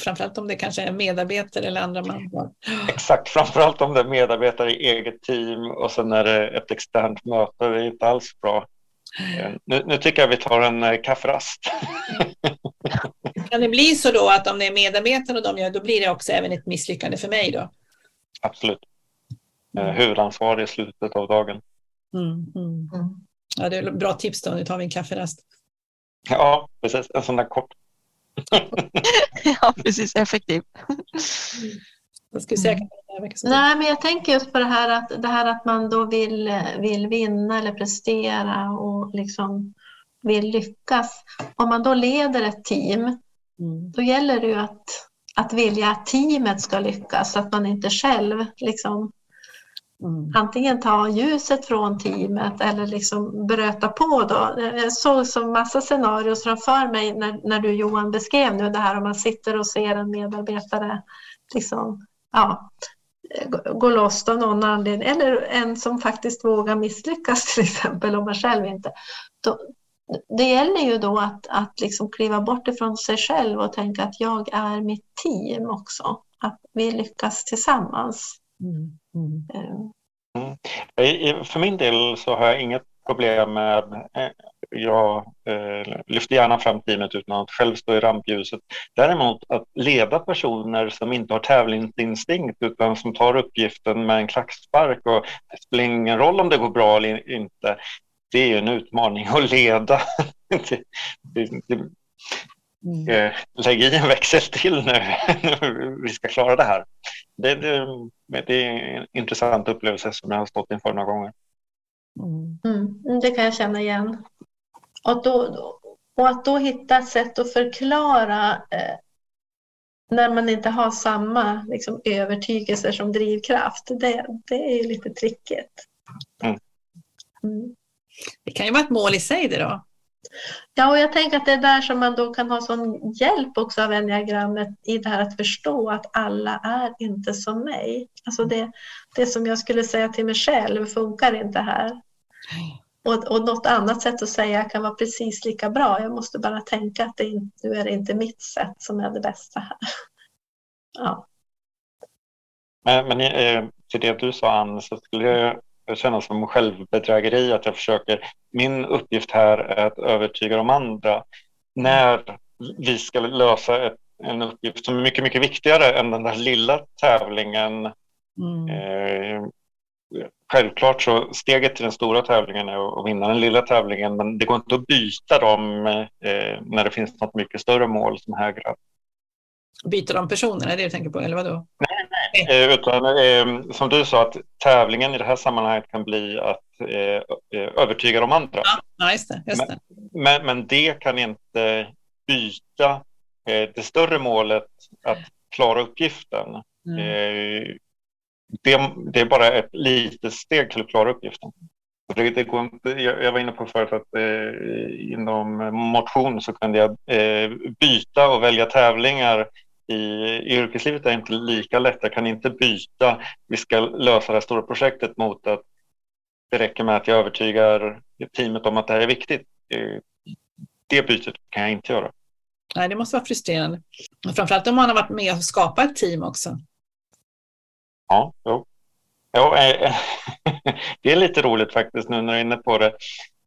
Framförallt om det kanske är medarbetare eller andra man har. Exakt, framförallt om det är medarbetare i eget team och sen är det ett externt möte. Det är inte alls bra. Eh, nu, nu tycker jag vi tar en eh, kafferast. Kan det bli så då att om det är medarbetare och de gör, då blir det också även ett misslyckande för mig då? Absolut. Mm. Huvudansvarig i slutet av dagen. Mm, mm. Ja, det är bra tips då. Nu tar vi en kafferast. Ja, precis. En sån där kort. ja, precis. Effektiv. Jag skulle säga mm. Nej, men jag tänker just på det här att, det här att man då vill, vill vinna eller prestera och liksom vill lyckas. Om man då leder ett team, mm. då gäller det ju att, att vilja att teamet ska lyckas, så att man inte själv liksom Mm. Antingen ta ljuset från teamet eller liksom bröta på. Då. Jag såg så massa scenarier framför mig när, när du Johan beskrev nu det här om man sitter och ser en medarbetare liksom, ja, gå loss av någon anledning. Eller en som faktiskt vågar misslyckas till exempel om man själv inte. Då, det gäller ju då att, att liksom kliva bort ifrån sig själv och tänka att jag är mitt team också. Att vi lyckas tillsammans. Mm. Mm. Mm. För min del så har jag inget problem med, eh, jag eh, lyfter gärna fram teamet utan att själv stå i rampljuset. Däremot att leda personer som inte har tävlingsinstinkt utan som tar uppgiften med en klackspark och det spelar ingen roll om det går bra eller inte. Det är en utmaning att leda. det, det, det, Mm. Eh, lägg i en växel till nu, vi ska klara det här. Det, det, det, är en intressant upplevelse som jag har stått inför några gånger. Mm. mm det kan jag känna igen. Och, då, och att då hitta ett sätt att förklara eh, när man inte har samma liksom, övertygelser som drivkraft, det, det är ju lite trickigt. Mm. mm. Det kan ju vara ett mål i sig det då. Ja, och jag tänker att det är där som man då kan ha sån hjälp också av enneagrammet i det här att förstå att alla är inte som mig. Alltså det, det som jag skulle säga till mig själv funkar inte här. Och, och något annat sätt att säga kan vara precis lika bra. Jag måste bara tänka att det, nu är det inte mitt sätt som är det bästa här. Ja. Men, men eh, till det du sa Ann så skulle jag känna som självbedrägeri att jag försöker. Min uppgift här är att övertyga de andra när vi ska lösa ett, en uppgift som är mycket, mycket viktigare än den där lilla tävlingen. Mm. Eh, självklart så steget till den stora tävlingen är att vinna den lilla tävlingen men det går inte att byta dem eh, när det finns något mycket större mål som hägrar. Byta de personerna, är det du tänker på eller vadå? Nej. Eh, utan eh, som du sa att tävlingen i det här sammanhanget kan bli att eh, eh övertyga de andra. Ja, just det. Just det. Men, men, men, det kan inte byta eh, det större målet att klara uppgiften. Mm. Eh, det, det, är bara ett litet steg till att klara uppgiften. Det, det går inte, jag, var inne på förut att eh, inom motion så kunde jag eh, byta och välja tävlingar i, yrkeslivet är inte lika lätt. Jag kan inte byta, vi ska lösa det stora projektet mot att det räcker med att jag övertygar teamet om att det här är viktigt. Det bytet kan jag inte göra. Nej, det måste vara frustrerande. Framförallt om man har varit med och skapat ett team också. Ja, jo. Ja, eh, det är lite roligt faktiskt nu när du är inne på det.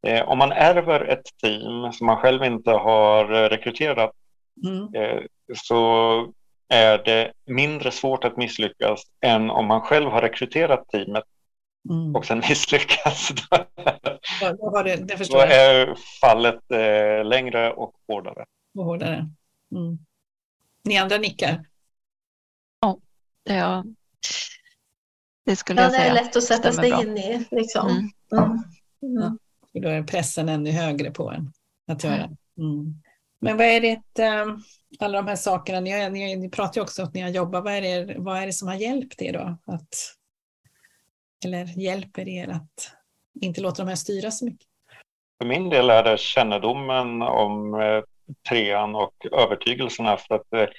Eh, om man ärver ett team som man själv inte har rekryterat mm. Eh, så är det mindre svårt att misslyckas än om man själv har rekryterat teamet mm. och sen misslyckas. Då, det, det då är fallet eh, längre och hårdare. Och hårdare. Mm. Ni andra nickar? Ja, det, det skulle ja, jag säga. Det är lätt att sätta sig in i. Liksom. Mm. Mm. Ja. Då är pressen ännu högre på en att göra. Mm. Men vad är det, eh, alla de här sakerna, ni, ni, ni pratar ju också om att ni har jobbat, vad är, det, vad är det som har hjälpt er då? Att eller hjälper er att inte låta de här styra så mycket? För min del är det kännedomen om eh, trean och övertygelserna för att eh,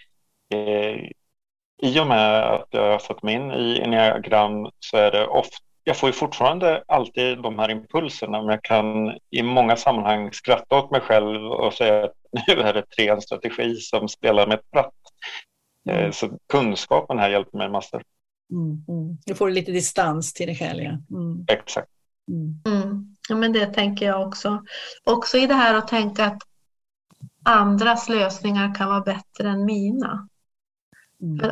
i och med att jag har fått mig in i enneagram så är det ofta jag får ju fortfarande alltid de här impulserna men jag kan i många sammanhang skratta åt mig själv och säga att nu är det treans strategi som spelar med ett pratt. Eh, mm. Så kunskapen här hjälper mig massor. Mm, mm. Du får lite distans till dig själv. Ja. Mm. Exakt. Mm. mm. Ja, men det tänker jag också. Också i det här att tänka att andras lösningar kan vara bättre än mina. Mm.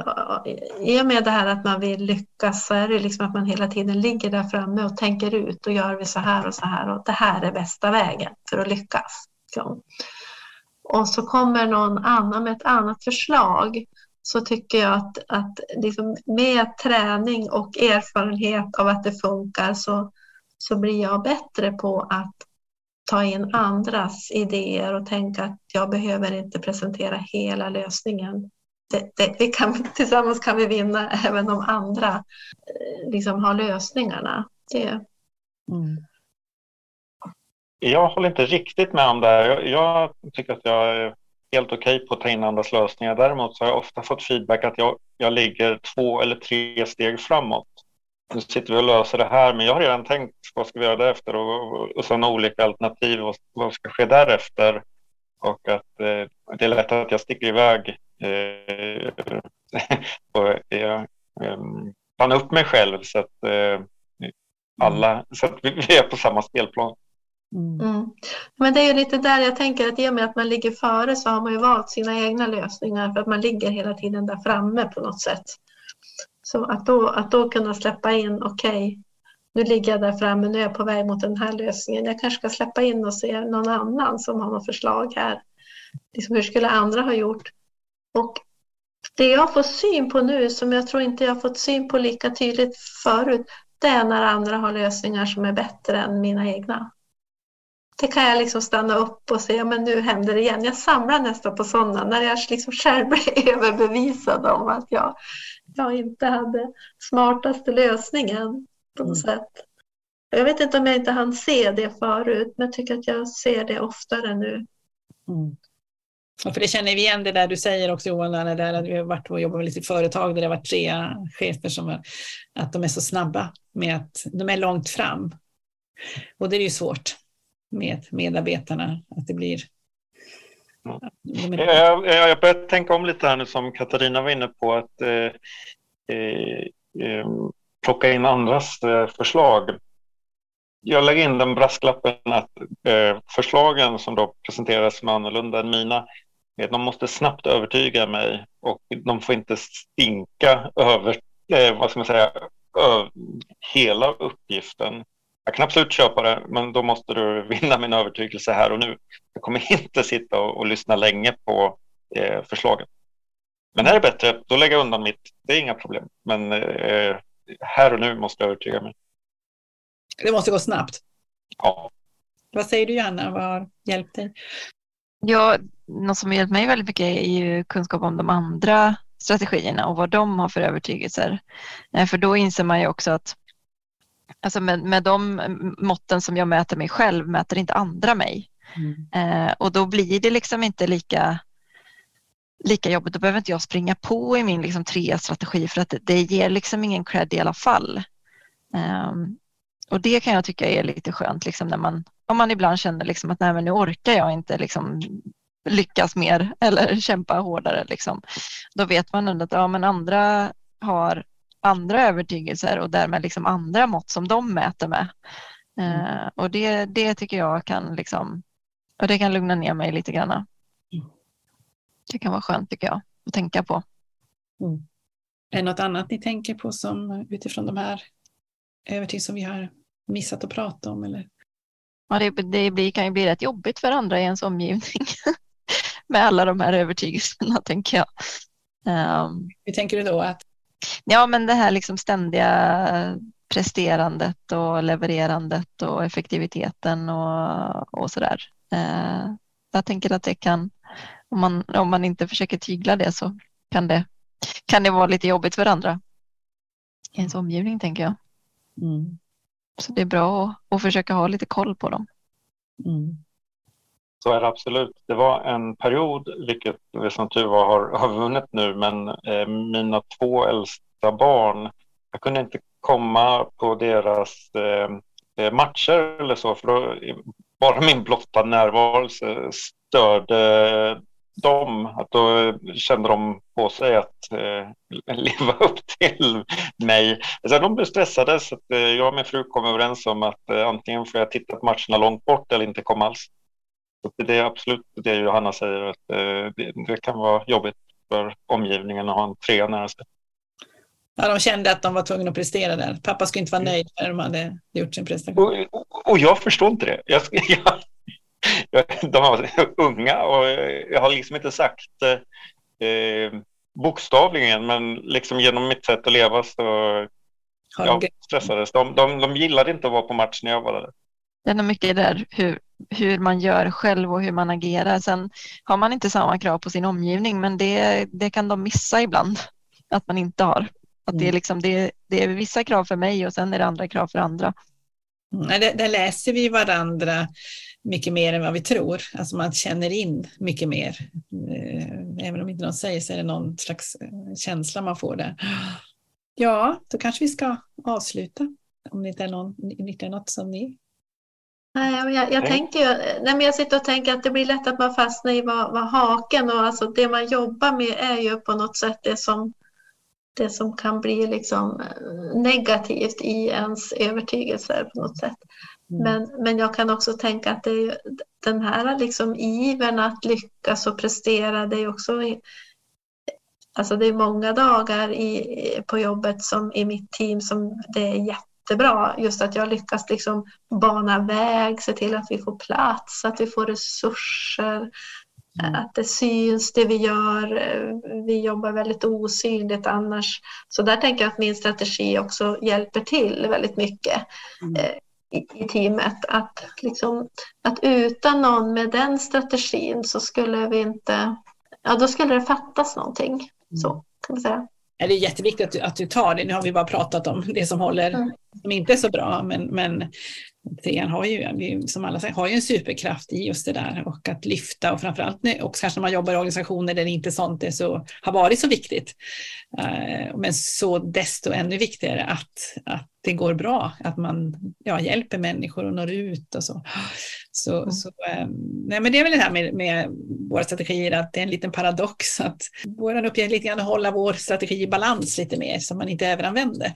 I och med det här att man vill lyckas så är det liksom att man hela tiden ligger där framme och tänker ut och gör vi så här och så här och det här är bästa vägen för att lyckas. Och så kommer någon annan med ett annat förslag så tycker jag att, att liksom med träning och erfarenhet av att det funkar så, så blir jag bättre på att ta in andras idéer och tänka att jag behöver inte presentera hela lösningen. Det, det, vi kan, tillsammans kan vi vinna även om andra eh, liksom har lösningarna. Det. Mm. Jag håller inte riktigt med om det här. Jag, jag tycker att jag är helt okej okay på att ta in andras lösningar. Däremot så har jag ofta fått feedback att jag, jag ligger två eller tre steg framåt. Nu sitter vi och löser det här, men jag har redan tänkt vad ska vi göra därefter och, och, och sådana olika alternativ och vad ska ske därefter. Och att eh, det är lätt att jag sticker iväg eh, och jag eh, upp mig själv så att eh, alla, så att vi, vi är på samma spelplan. Mm. mm. Men det är ju lite där jag tänker att i och med att man ligger före så har man ju valt sina egna lösningar för att man ligger hela tiden där framme på något sätt. Så att då, att då kunna släppa in, okej, okay, nu ligger jag där framme, nu är jag på väg mot den här lösningen. Jag kanske ska släppa in och se någon annan som har något förslag här. Liksom, hur skulle andra ha gjort? Och det jag får syn på nu, som jag tror inte jag fått syn på lika tydligt förut, det är när andra har lösningar som är bättre än mina egna det kan jag liksom stanna upp och säga, men nu händer det igen. Jag samlar nästan på sådana när jag liksom själv blir överbevisad om att jag, jag inte hade smartaste lösningen på något mm. sätt. Jag vet inte om jag inte hann se det förut, men jag tycker att jag ser det oftare nu. Mm. Ja, för det känner vi igen det där du säger också Johan, när där vi har varit och jobbat med lite företag där det har varit tre chefer som är, att de är så snabba med att de är långt fram. Och det är ju svårt med medarbetarna. Att det blir... Ja. Jag, jag börjar tänka om lite här nu som Katarina var inne på att eh, eh, eh, plocka in andras eh, förslag. Jag lägger in den brasklappen att eh, förslagen som då presenteras som annorlunda än mina, eh, de måste snabbt övertyga mig och de får inte stinka över, vad ska man säga, hela uppgiften jag kan absolut köpa det, men då måste du vinna min övertygelse här och nu. Jag kommer inte sitta och, och lyssna länge på eh, förslagen. Men är det bättre, då lägger jag undan mitt. Det är inga problem. Men eh, här och nu måste jag övertyga mig. Det måste gå snabbt. Ja. Vad säger du Johanna? Vad har hjälpt dig? Ja, något som har hjälpt mig väldigt mycket är ju kunskap om de andra strategierna och vad de har för övertygelser. Eh, för då inser man ju också att Alltså med, med de måtten som jag mäter mig själv mäter inte andra mig. Mm. Eh, och då blir det liksom inte lika, lika jobbigt. Då behöver inte jag springa på i min liksom strategi för att det, det ger liksom ingen cred i alla fall. Eh, och det kan jag tycka är lite skönt liksom när man, om man ibland känner liksom att nej, men nu orkar jag inte liksom lyckas mer eller kämpa hårdare. Liksom. Då vet man ändå att ja, men andra har andra övertygelser och därmed liksom andra mått som de mäter med. Mm. Uh, och det, det tycker jag kan liksom, och det kan lugna ner mig lite grann. Mm. Det kan vara skönt tycker jag att tänka på. Mm. Är det något annat ni tänker på som utifrån de här övertygelser som vi har missat att prata om? Eller? Ja, det, det blir, kan ju bli rätt jobbigt för andra i ens omgivning med alla de här övertygelserna tänker jag. Um, Hur tänker du då? Att Ja, men det här liksom ständiga presterandet och levererandet och effektiviteten och, och så där. Eh, jag tänker att det kan, om man, om man inte försöker tygla det så kan det, kan det vara lite jobbigt för andra i ens omgivning tänker jag. Mm. Så det är bra att, att, försöka ha lite koll på dem. Mm. Så är det absolut. Det var en period, vilket vi som tur var har, har vunnit nu, men eh, mina två äldsta barn, jag kunde inte komma på deras eh, eh matcher eller så, för då, bara min blotta närvaro störde dem. Att då kände de på sig att eh, leva upp till mig. Alltså, de blev stressade så att, eh, jag och min fru kom överens om att eh, antingen får jag titta på matcherna långt bort eller inte komma alls. Så det är absolut det Johanna säger, att eh, det, det, kan vara jobbigt för omgivningen att ha en trea nära sig. Ja, de kände att de var tvungna att prestera där. Pappa skulle inte vara mm. nöjd när de hade gjort sin prestation. Och, och, och jag förstår inte det. Jag, jag, de var unga och jag har liksom inte sagt eh, bokstavligen men liksom genom mitt sätt att leva så jag stressades. De, de, de gillade inte att vara på match när jag var där. Det är nog mycket där hur, hur man gör själv och hur man agerar. Sen har man inte samma krav på sin omgivning men det, det kan de missa ibland att man inte har. Att det, är mm. liksom, det, det är vissa krav för mig och sen är det andra krav för andra. Mm, där, där läser vi varandra mycket mer än vad vi tror. Alltså man känner in mycket mer. Eh, även om inte någon säger så är det någon slags eh, känsla man får där. Ja, då kanske vi ska avsluta. Om det inte är, någon, inte är något som ni... Nej, jag, jag, tänker, nej, men jag sitter och tänker att det blir lätt att man fastnar i vad, vad haken och alltså det man jobbar med är ju på något sätt det som, det som kan bli liksom eh, negativt i ens övertygelser på något sätt. Mm. Men, men jag kan också tänka att det är den här liksom ivern att lyckas och prestera, det är också Alltså det är många dagar i, på jobbet som i mitt team som det är jättebra. Just att jag lyckas liksom bana väg, se till att vi får plats, att vi får resurser, mm. att det syns det vi gör. Vi jobbar väldigt osynligt annars. Så där tänker jag att min strategi också hjälper till väldigt mycket. Mm. Eh, i, teamet. Att, liksom, att utan någon med den strategin så skulle vi inte, ja då skulle det fattas någonting. Mm. Så kan man säga. Det är jätteviktigt att du, att du tar det. Nu har vi bara pratat om det som håller, mm. som inte är så bra, men, men trean har ju, som alla säger, har ju en superkraft i just det där och att lyfta och framförallt och kanske när man jobbar i organisationer där det inte sånt är så, har varit så viktigt. Uh, men så desto ännu viktigare att, att det går bra, att man ja, hjälper människor och når ut och så. Så, mm. så um, nej, men det är väl det här med, med våra strategier, att det är en liten paradox att vår uppgift är lite grann att hålla vår strategi i balans lite mer så man inte överanvänder.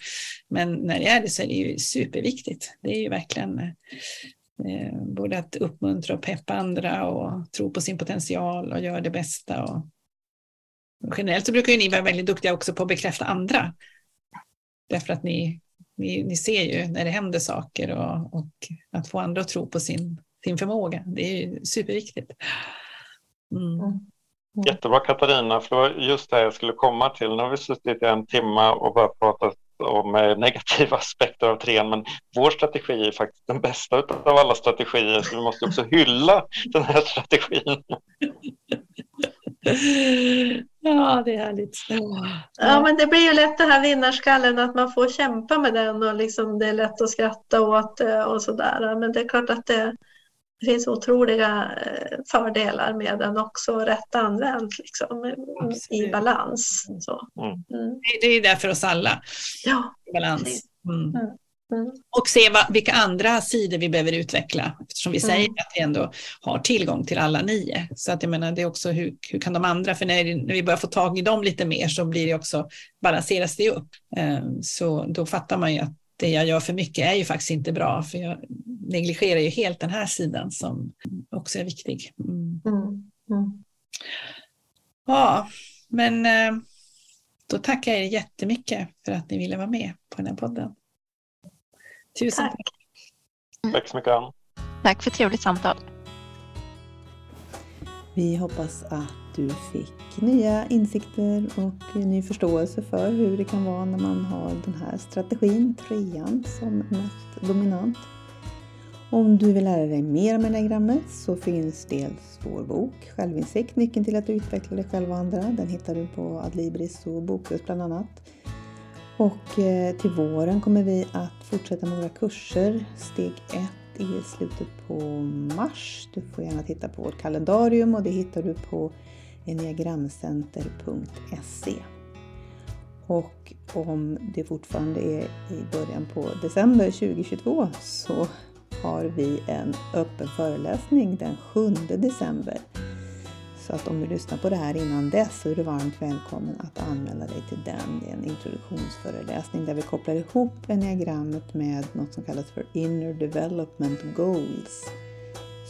Men när det är det så är det ju superviktigt. Det är ju verkligen eh, både att uppmuntra och peppa andra och tro på sin potential och göra det bästa. Och, generellt så brukar ju ni vara väldigt duktiga också på att bekräfta andra. Därför att ni, ni, ni ser ju när det händer saker och, och, att få andra att tro på sin, sin förmåga. Det är ju superviktigt. Mm. Mm. Jättebra Katarina, för det var just det jag skulle komma till. Nu har vi suttit i en timme och bara pratat om negativa aspekter av trean, men vår strategi är faktiskt den bästa av alla strategier, så vi måste också hylla den här strategin. Ja, det är härligt. Ja, men det blir ju lätt den här vinnarskallen att man får kämpa med den och liksom det är lätt att skratta åt och sådär. Men det är klart att det, det finns otroliga eh, fördelar med den också, rätt använd liksom, i balans. Så. Mm. mm. Det är där för oss alla. Ja, balans. Mm. mm. Mm. Och se vad, vilka andra sidor vi behöver utveckla eftersom vi mm. säger att vi ändå har tillgång till alla nio. Så att jag menar, det är också hur, hur kan de andra, för när, när vi börjar få tag i dem lite mer så blir det också, balanseras det upp. Um, så då fattar man ju att det jag gör för mycket är ju faktiskt inte bra, för jag negligerar ju helt den här sidan som också är viktig. Mm. Mm. Mm. Ja, men eh, då tackar jag er jättemycket för att ni ville vara med på den här podden. Tusen tack. Tack, tack så mycket Ann. Tack för trevligt samtal. Vi hoppas att du fick nya insikter och ny förståelse för hur det kan vara när man har den här strategin, trean, som mest dominant. Om du vill lära dig mer om enagrammet så finns dels vår bok Självinsikt, nyckeln till att utveckla dig själv och andra. Den hittar du på Adlibris och Bokus bland annat. Och eh, till våren kommer vi att fortsätta med våra kurser. Steg 1 i slutet på mars. Du får gärna titta på vårt kalendarium och det hittar du på enneagramcenter.se. Och om det fortfarande är i början på december 2022 så har vi en öppen föreläsning den 7 december. Så att om du lyssnar på det här innan dess så är du varmt välkommen att anmäla dig till den. Det är en introduktionsföreläsning där vi kopplar ihop enneagrammet med något som kallas för Inner Development Goals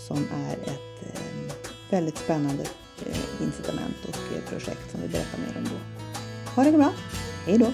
som är ett eh, väldigt spännande Eh, incitament och eh, projekt som vi berättar mer om då. Ha det bra! Hej då!